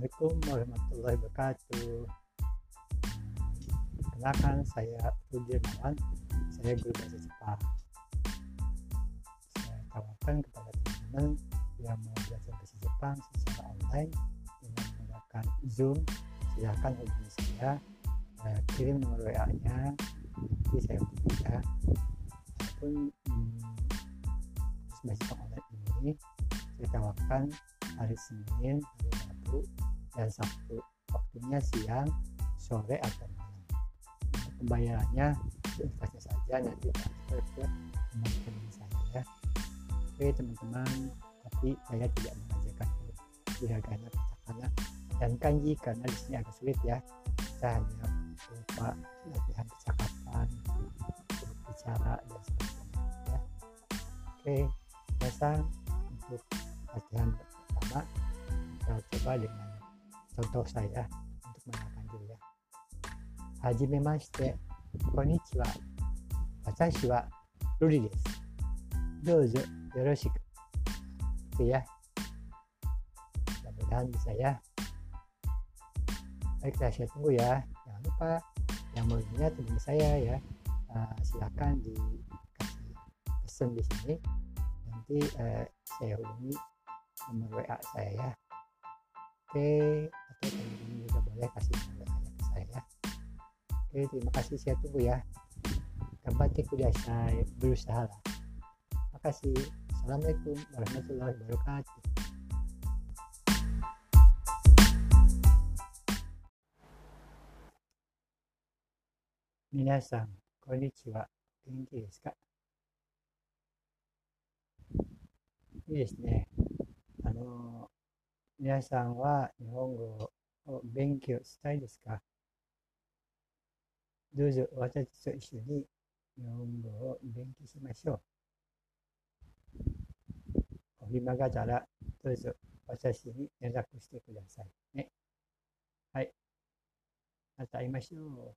Assalamualaikum warahmatullahi wabarakatuh. Kenalkan saya Rudi Nawan, saya guru bahasa Jepang. Saya tawarkan kepada teman-teman yang mau belajar bahasa Jepang secara online dengan menggunakan Zoom. Silahkan hubungi saya, eh, kirim nomor WA-nya, nanti saya hubungi ya. Adapun hmm, bahasa Jepang online ini saya tawarkan hari Senin, hari Rabu, dan Sabtu. Waktunya siang, sore, atau malam. Pembayarannya seikhlasnya saja nanti transfer ke teman-teman saya ya. Oke teman-teman, tapi saya tidak mengajarkan hiragana, katakana, dan kanji karena di sini agak sulit ya. Saya hanya berupa latihan percakapan, bicara dan sebagainya ya. Oke, biasa untuk latihan kita coba dengan contoh saya untuk mengenalkan diri ya. Hajimemashite, konnichiwa. Watashi wa Ruri desu. Dozo yoroshiku. Itu ya. Mudah-mudahan bisa ya. Baiklah, saya tunggu ya. Jangan lupa yang mau lihat teman saya ya. Uh, silakan dikasih pesan di sini. Nanti uh, saya hubungi nomor WA saya ya oke atau teman-teman juga boleh kasih nomor WA ke saya ya oke terima kasih saya tunggu ya Gambatte kudasai berusaha lah makasih Assalamualaikum warahmatullahi wabarakatuh 皆さん、こんにちは。元気ですかいいですね。あの、 皆さんは日本語を勉強したいですか？どうぞ私と一緒に日本語を勉強しましょう。お暇がたらどうぞ私に連絡してくださいね。はい。また会いましょう。